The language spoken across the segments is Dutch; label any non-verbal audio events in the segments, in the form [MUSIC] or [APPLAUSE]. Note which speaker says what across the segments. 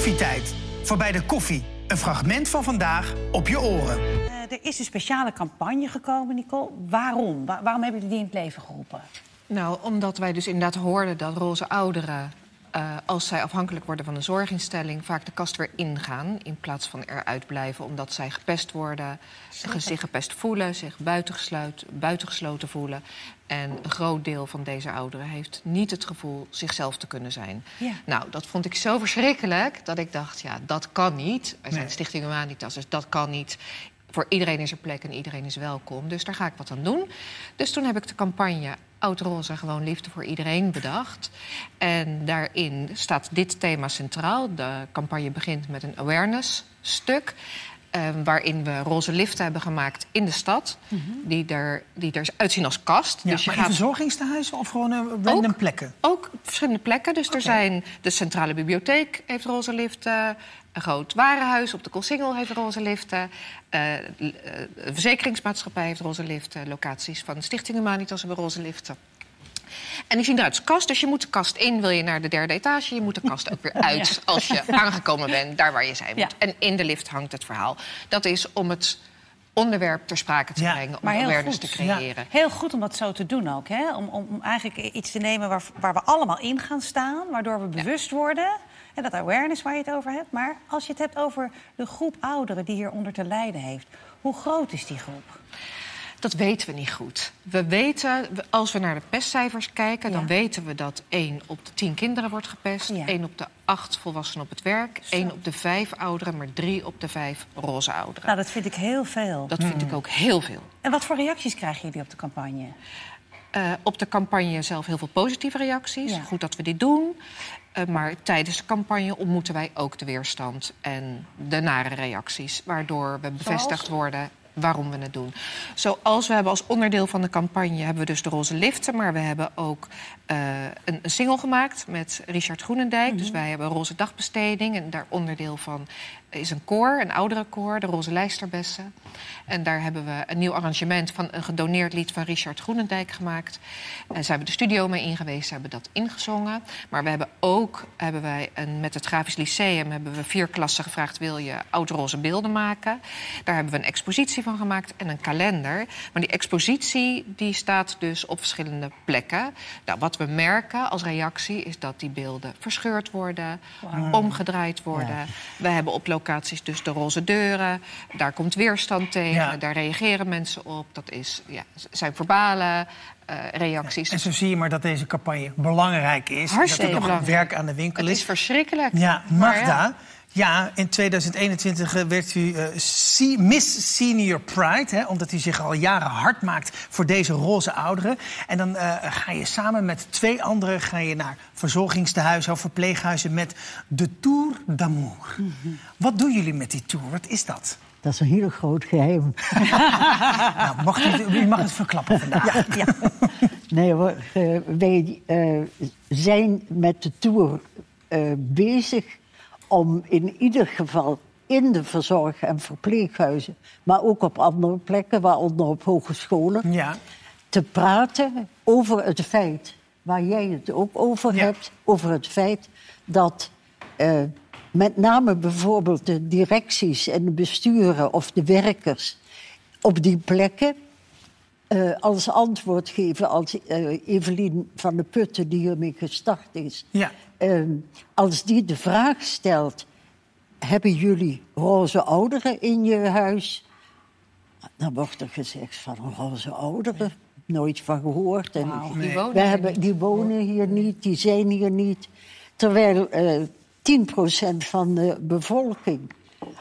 Speaker 1: Koffietijd. Voorbij de koffie. Een fragment van vandaag op je oren.
Speaker 2: Eh, er is een speciale campagne gekomen, Nicole. Waarom? Wa- waarom hebben jullie die in het leven geroepen?
Speaker 3: Nou, omdat wij dus inderdaad hoorden dat roze ouderen... eh, als zij afhankelijk worden van een zorginstelling... vaak de kast weer ingaan in plaats van eruit blijven... omdat zij gepest worden, zich gepest voelen... zich buitengesluit, buitengesloten voelen. En een groot deel van deze ouderen heeft niet het gevoel zichzelf te kunnen zijn.
Speaker 2: Ja.
Speaker 3: Nou, dat vond ik zo verschrikkelijk dat ik dacht, ja, dat kan niet. Wij zijn
Speaker 1: Nee.
Speaker 3: Stichting Humanitas, dus dat kan niet. Voor iedereen is er plek en iedereen is welkom. Dus daar ga ik wat aan doen. Dus toen heb ik de campagne Oud Roze, gewoon liefde voor iedereen bedacht. En daarin staat dit thema centraal. De campagne begint met een awareness stuk. eh, waarin we roze liften hebben gemaakt in de stad. die, er, die er uitzien als kast.
Speaker 1: Ja,
Speaker 3: dus je
Speaker 1: maar in
Speaker 3: gaat
Speaker 1: verzorgingstehuizen of gewoon eh, random
Speaker 3: Ook.
Speaker 1: plekken?
Speaker 3: ook op verschillende plekken. Dus er zijn de Centrale Bibliotheek heeft roze liften. Een groot warenhuis op de Koolsingel heeft roze liften. een verzekeringsmaatschappij heeft roze liften. Locaties van de Stichting Humanitas hebben roze liften. En die zien eruit als kast. Dus je moet de kast in, wil je naar de derde etage. Je moet de kast ook weer [LAUGHS] uit als je [LAUGHS] aangekomen bent, daar waar je zijn moet.
Speaker 2: Ja.
Speaker 3: En in de lift hangt het verhaal. Dat is om het onderwerp ter sprake te
Speaker 1: Ja.
Speaker 3: brengen, om awareness
Speaker 2: goed.
Speaker 3: te creëren.
Speaker 2: Heel goed om dat zo te doen ook. Hè? Om, om, om eigenlijk iets te nemen waar, waar we allemaal in gaan staan. Waardoor we bewust worden. En dat awareness waar je het over hebt. Maar als je het hebt over de groep ouderen die hieronder te lijden heeft. Hoe groot is die groep?
Speaker 3: Dat weten we niet goed. We weten, als we naar de pestcijfers kijken, dan weten we dat 1 op de 10 kinderen wordt gepest,
Speaker 2: Ja.
Speaker 3: 1 op de 8 volwassenen op het werk, 1 op de 5 ouderen, maar 3 op de 5 roze ouderen.
Speaker 2: Nou, dat vind ik heel veel.
Speaker 3: Dat vind ik ook heel veel.
Speaker 2: En wat voor reacties krijgen jullie op de campagne?
Speaker 3: Eh, op de campagne zelf heel veel positieve reacties.
Speaker 2: Ja.
Speaker 3: Goed dat we dit doen. Eh, maar tijdens de campagne ontmoeten wij ook de weerstand en de nare reacties. Waardoor we bevestigd worden waarom we het doen. Zoals we hebben als onderdeel van de campagne hebben we dus de roze liften. Maar we hebben ook eh, een, een single gemaakt met Richard Groenendijk. Dus wij hebben een roze dagbesteding. En daar onderdeel van is een koor, een oudere koor, de Roze Lijsterbessen. En daar hebben we een nieuw arrangement van een gedoneerd lied van Richard Groenendijk gemaakt. En ze hebben de studio mee ingewezen, ze hebben dat ingezongen. Maar we hebben ook, hebben wij een, met het Grafisch Lyceum, hebben we vier klassen gevraagd: wil je oud-roze beelden maken? Daar hebben we een expositie van gemaakt en een kalender. Maar die expositie die staat dus op verschillende plekken. Nou, wat we merken als reactie is dat die beelden verscheurd worden, omgedraaid worden. We hebben op locaties dus de roze deuren. Daar komt weerstand tegen.
Speaker 1: Ja.
Speaker 3: Daar reageren mensen op. Dat is, ja, zijn verbale eh, reacties.
Speaker 1: En zo zie je maar dat deze campagne belangrijk is.
Speaker 3: Hartstikke
Speaker 1: dat er nog
Speaker 3: belangrijk.
Speaker 1: werk aan de winkel
Speaker 3: het
Speaker 1: is.
Speaker 3: is verschrikkelijk.
Speaker 1: Ja, Magda. Ja, in 2021 werd u eh, Miss Senior Pride. Hè, omdat u zich al jaren hard maakt voor deze roze ouderen. En dan eh, ga je samen met twee anderen ga je naar verzorgingstehuizen of verpleeghuizen met de Tour d'Amour. Wat doen jullie met die tour? Wat is dat?
Speaker 4: Dat is een heel groot geheim. [LAUGHS]
Speaker 1: Nou, mag u, u mag het verklappen vandaag.
Speaker 2: Ja.
Speaker 4: Nee hoor, eh, wij eh, zijn met de tour eh, bezig om in ieder geval in de verzorg- en verpleeghuizen, maar ook op andere plekken, waaronder op hogescholen,
Speaker 1: Ja.
Speaker 4: te praten over het feit, waar jij het ook over
Speaker 1: Ja.
Speaker 4: hebt, over het feit dat eh, met name bijvoorbeeld de directies en de besturen of de werkers op die plekken eh, als antwoord geven als eh, Evelien van de Putten, die hiermee gestart is.
Speaker 1: Ja.
Speaker 4: eh, als die de vraag stelt: hebben jullie roze ouderen in je huis? Dan wordt er gezegd van roze ouderen. Nooit van gehoord. En
Speaker 3: Die wonen
Speaker 4: we
Speaker 3: hier
Speaker 4: hebben,
Speaker 3: niet.
Speaker 4: die wonen hier niet, die zijn hier niet. Terwijl eh 10% van de bevolking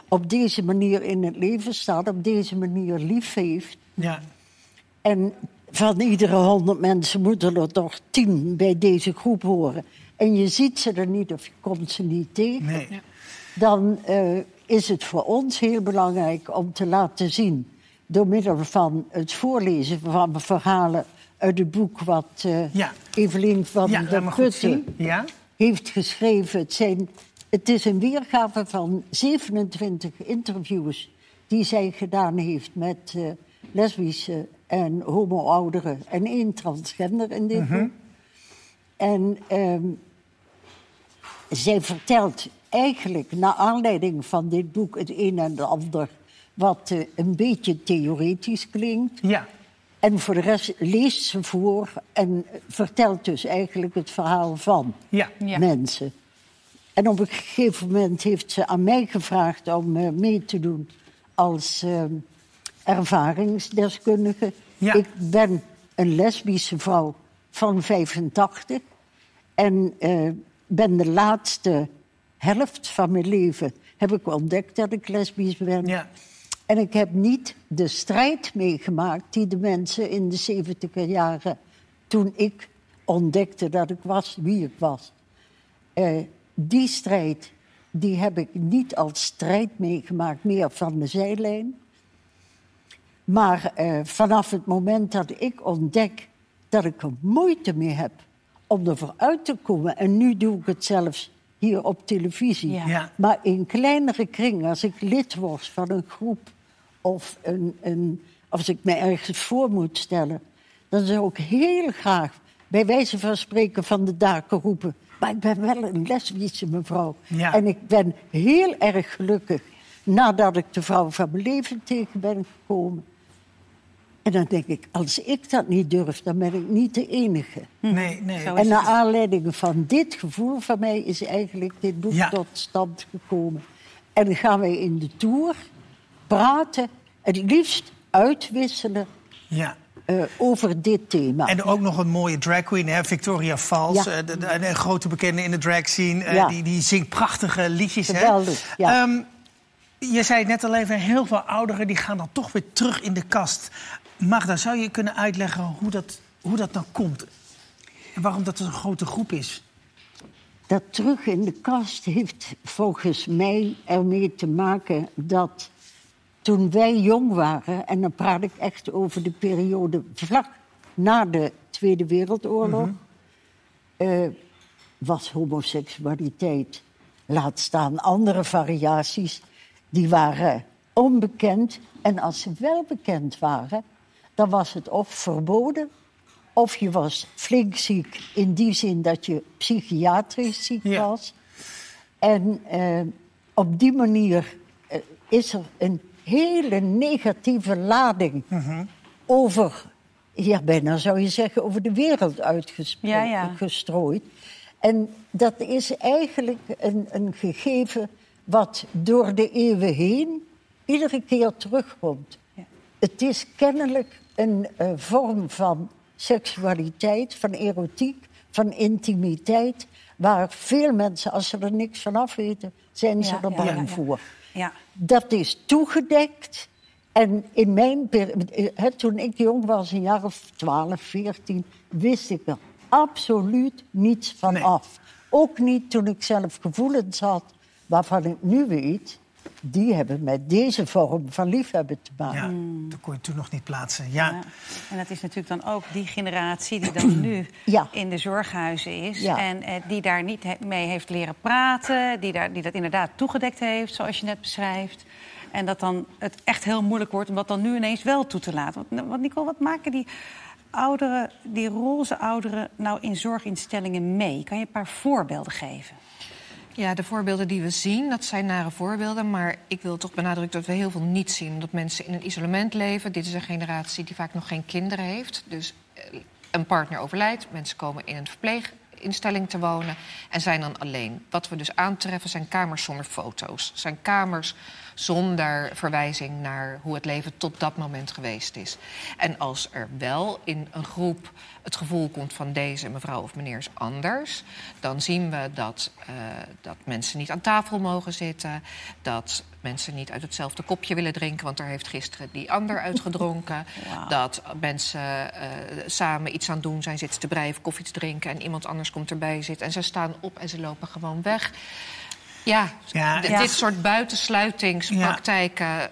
Speaker 4: op deze manier in het leven staat, op deze manier lief heeft.
Speaker 1: Ja.
Speaker 4: En van iedere honderd mensen moeten er toch tien bij deze groep horen. En je ziet ze er niet of je komt ze niet tegen.
Speaker 1: Nee.
Speaker 4: Dan eh, is het voor ons heel belangrijk om te laten zien... door middel van het voorlezen van verhalen uit het boek... wat eh,
Speaker 1: Ja.
Speaker 4: Evelien van
Speaker 1: Ja,
Speaker 4: der Putten.
Speaker 1: Ja?
Speaker 4: heeft geschreven. Het, zijn, het is een weergave van 27 interviews die zij gedaan heeft met eh, lesbische en homo-ouderen en één transgender in dit boek. En ehm, zij vertelt eigenlijk naar aanleiding van dit boek het een en het ander... wat eh, een beetje theoretisch klinkt.
Speaker 1: Ja.
Speaker 4: En voor de rest leest ze voor en vertelt dus eigenlijk het verhaal van
Speaker 1: Ja.
Speaker 2: Ja.
Speaker 4: mensen. En op een gegeven moment heeft ze aan mij gevraagd om eh, mee te doen als eh, ervaringsdeskundige.
Speaker 1: Ja.
Speaker 4: Ik ben een lesbische vrouw van 85 en eh, ben de laatste helft van mijn leven heb ik ontdekt dat ik lesbisch ben.
Speaker 1: Ja.
Speaker 4: En ik heb niet de strijd meegemaakt die de mensen in de 70 jaren, toen ik ontdekte dat ik was wie ik was. Eh, die strijd, die heb ik niet als strijd meegemaakt, meer van de zijlijn. Maar eh, vanaf het moment dat ik ontdek dat ik er moeite mee heb om er vooruit te komen, en nu doe ik het zelfs hier op televisie,
Speaker 2: Ja.
Speaker 1: Ja.
Speaker 4: maar in kleinere kringen, als ik lid word van een groep of een, een, als ik me ergens voor moet stellen, dan zou ik heel graag bij wijze van spreken van de daken roepen. Maar ik ben wel een lesbische mevrouw.
Speaker 1: Ja.
Speaker 4: En ik ben heel erg gelukkig nadat ik de vrouw van mijn leven tegen ben gekomen. En dan denk ik, als ik dat niet durf, dan ben ik niet de enige.
Speaker 1: Nee, nee.
Speaker 2: Zo
Speaker 4: En naar aanleiding van dit gevoel van mij is eigenlijk dit boek
Speaker 1: Ja.
Speaker 4: tot stand gekomen. En dan gaan wij in de tour praten, het liefst uitwisselen
Speaker 1: Ja.
Speaker 4: eh, over dit thema.
Speaker 1: En ook nog een mooie drag queen, hè? Victoria Falls.
Speaker 4: Ja.
Speaker 1: eh, de- de- een grote bekende in de drag scene. eh,
Speaker 4: Ja.
Speaker 1: die, die zingt prachtige liedjes. Hè?
Speaker 4: Geweldig, ja.
Speaker 1: Ehm, je zei het net al even, heel veel ouderen die gaan dan toch weer terug in de kast. Magda, zou je kunnen uitleggen hoe dat, hoe dat nou komt? En waarom dat een grote groep is?
Speaker 4: Dat terug in de kast heeft volgens mij ermee te maken dat toen wij jong waren, en dan praat ik echt over de periode vlak na de Tweede Wereldoorlog, eh, was homoseksualiteit, laat staan andere variaties, die waren onbekend. En als ze wel bekend waren, dan was het of verboden of je was flink ziek in die zin dat je psychiatrisch ziek
Speaker 1: Ja.
Speaker 4: was. En eh, op die manier eh, is er een hele negatieve lading over, ja, bijna zou je zeggen, over de wereld uitgestrooid.
Speaker 2: Ja, ja.
Speaker 4: gestrooid. En dat is eigenlijk een, een gegeven wat door de eeuwen heen iedere keer terugkomt.
Speaker 2: Ja.
Speaker 4: Het is kennelijk een eh, vorm van seksualiteit, van erotiek, van intimiteit, waar veel mensen, als ze er niks van af weten, zijn ze
Speaker 2: Ja,
Speaker 4: er bang
Speaker 2: ja, ja.
Speaker 4: voor.
Speaker 2: Ja.
Speaker 4: Dat is toegedekt. En in mijn peri- eh, toen ik jong was, een jaar of 12, 14, wist ik er absoluut niets van
Speaker 1: Nee.
Speaker 4: af. Ook niet toen ik zelf gevoelens had, waarvan ik nu weet, die hebben met deze vorm van liefhebben te maken.
Speaker 1: Ja, dat kon je toen nog niet plaatsen. Ja.
Speaker 2: Ja. En dat is natuurlijk dan ook die generatie die dan nu [CLEARS THROAT]
Speaker 4: Ja.
Speaker 2: in de zorghuizen is.
Speaker 4: Ja.
Speaker 2: En eh, die daar niet he- mee heeft leren praten. Die, daar, die dat inderdaad toegedekt heeft, zoals je net beschrijft. En dat dan het echt heel moeilijk wordt om dat dan nu ineens wel toe te laten. Want, want Nicole, wat maken die ouderen, die roze ouderen, nou in zorginstellingen mee? Kan je een paar voorbeelden geven?
Speaker 3: Ja, de voorbeelden die we zien, dat zijn nare voorbeelden. Maar ik wil toch benadrukken dat we heel veel niet zien. Dat mensen in een isolement leven. Dit is een generatie die vaak nog geen kinderen heeft. Dus eh, een partner overlijdt. Mensen komen in een verpleeginstelling te wonen en zijn dan alleen. Wat we dus aantreffen zijn kamers zonder foto's. Zijn kamers zonder verwijzing naar hoe het leven tot dat moment geweest is. En als er wel in een groep het gevoel komt van deze mevrouw of meneer is anders, dan zien we dat, eh, dat mensen niet aan tafel mogen zitten, dat mensen niet uit hetzelfde kopje willen drinken, want daar heeft gisteren die ander uitgedronken, [LAUGHS] dat mensen eh, samen iets aan het doen zijn, zitten te breien of koffie te drinken en iemand anders komt erbij zitten en ze staan op en ze lopen gewoon weg. Ja,
Speaker 1: Ja,
Speaker 3: dit soort buitensluitingspraktijken,
Speaker 2: Ja.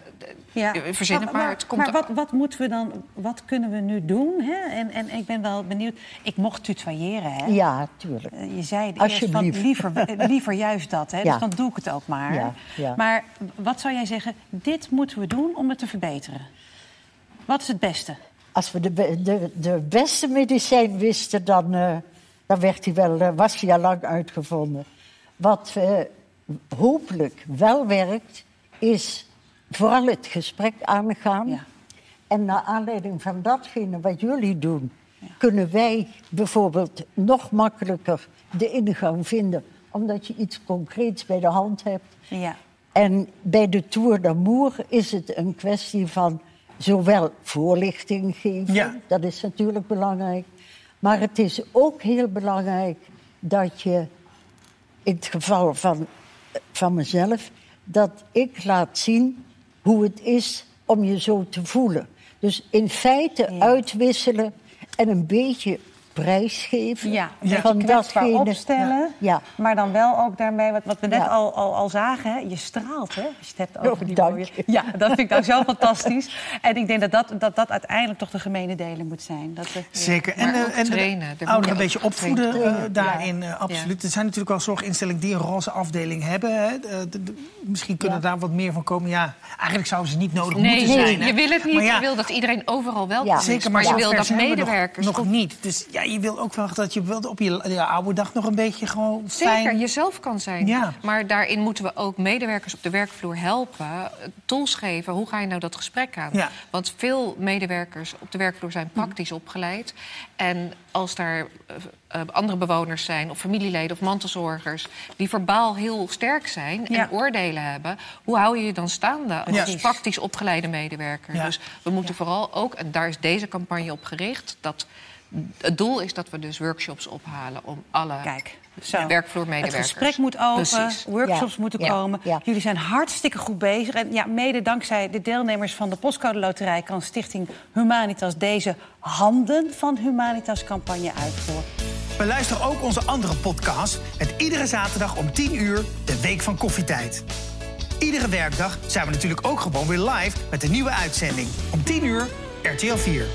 Speaker 3: ja. verzinnen maar, het komt
Speaker 2: maar wat, wat moeten we dan, wat kunnen we nu doen? Hè? En, en ik ben wel benieuwd. Ik mocht tutoyeren, hè?
Speaker 4: Ja, tuurlijk.
Speaker 2: Eh, Je zei het eerst van liever, eh, [LAUGHS] liever juist dat, hè?
Speaker 4: Ja.
Speaker 2: dus dan doe ik het ook maar.
Speaker 4: Ja, ja.
Speaker 2: Maar wat zou jij zeggen, dit moeten we doen om het te verbeteren? Wat is het beste?
Speaker 4: Als we de, de, de beste medicijn wisten, dan, eh, dan werd hij wel, eh, was hij al lang uitgevonden. Wat eh, hopelijk wel werkt, is vooral het gesprek aangaan.
Speaker 2: Ja.
Speaker 4: En naar aanleiding van datgene wat jullie doen, kunnen wij bijvoorbeeld nog makkelijker de ingang vinden, omdat je iets concreets bij de hand hebt.
Speaker 2: Ja.
Speaker 4: En bij de Tour d'Amour is het een kwestie van zowel voorlichting geven,
Speaker 1: Ja.
Speaker 4: dat is natuurlijk belangrijk, maar het is ook heel belangrijk dat je, in het geval van, van mezelf, dat ik laat zien hoe het is om je zo te voelen. Dus in feite uitwisselen en een beetje prijsgeven
Speaker 2: Ja, beetje
Speaker 4: van
Speaker 2: kwetsbaar
Speaker 4: datgene.
Speaker 2: opstellen.
Speaker 4: Ja.
Speaker 2: Maar dan wel ook daarmee, wat, wat we net
Speaker 4: Ja.
Speaker 2: al, al, al zagen, hè, je straalt, hè? Als je het hebt over
Speaker 4: Oh,
Speaker 2: die
Speaker 4: dank
Speaker 2: mooie... Ja, dat vind ik nou zo fantastisch. En ik denk dat dat, dat dat uiteindelijk toch de gemene delen moet zijn. Dat we,
Speaker 1: Zeker.
Speaker 3: Maar
Speaker 1: en
Speaker 3: ook
Speaker 1: eh, en de
Speaker 3: trainen. Er
Speaker 1: ouderen een beetje opvoeden
Speaker 4: trainen.
Speaker 1: eh, daarin, eh, absoluut.
Speaker 3: Ja.
Speaker 1: Er zijn natuurlijk wel zorginstellingen die een roze afdeling hebben. Hè. Eh, de- de- misschien kunnen
Speaker 4: Ja.
Speaker 1: daar wat meer van komen. Ja, eigenlijk zouden ze niet nodig
Speaker 3: Nee,
Speaker 1: moeten zijn. hè.
Speaker 3: je wil het niet. Je wil dat iedereen overal
Speaker 4: Ja.
Speaker 3: is.
Speaker 1: Zeker,
Speaker 3: maar
Speaker 1: maar
Speaker 3: je wil dat
Speaker 1: nog-
Speaker 3: medewerkers...
Speaker 1: nog,
Speaker 3: toch-
Speaker 1: niet. Dus ja, je wil ook wel dat je wilt op je, oude dag nog een beetje gewoon
Speaker 3: Zeker,
Speaker 1: fijn...
Speaker 3: jezelf kan zijn.
Speaker 1: Ja.
Speaker 3: Maar daarin moeten we ook medewerkers op de werkvloer helpen. eh, Tools geven. Hoe ga je nou dat gesprek aan?
Speaker 1: Ja.
Speaker 3: Want veel medewerkers op de werkvloer zijn praktisch opgeleid. En als daar eh, eh, andere bewoners zijn, of familieleden of mantelzorgers... die verbaal heel sterk zijn
Speaker 2: Ja.
Speaker 3: en oordelen hebben... hoe hou je je dan staande als praktisch opgeleide medewerker?
Speaker 1: Ja.
Speaker 3: Dus we moeten vooral ook, en daar is deze campagne op gericht... dat het doel is dat we dus workshops ophalen om alle
Speaker 2: Kijk, zo. Het
Speaker 3: werkvloermedewerkers.
Speaker 2: gesprek moet open,
Speaker 3: Precies.
Speaker 2: workshops
Speaker 4: Ja,
Speaker 2: moeten
Speaker 4: ja,
Speaker 2: komen.
Speaker 4: ja.
Speaker 2: Jullie zijn hartstikke goed bezig. En ja, mede dankzij de deelnemers van de Postcode Loterij... kan Stichting Humanitas deze Handen van Humanitas-campagne uitvoeren.
Speaker 1: Beluister ook onze andere podcast met iedere zaterdag om 10 uur de Week van Koffietijd. Iedere werkdag zijn we natuurlijk ook gewoon weer live met een nieuwe uitzending. Om 10 uur RTL 4.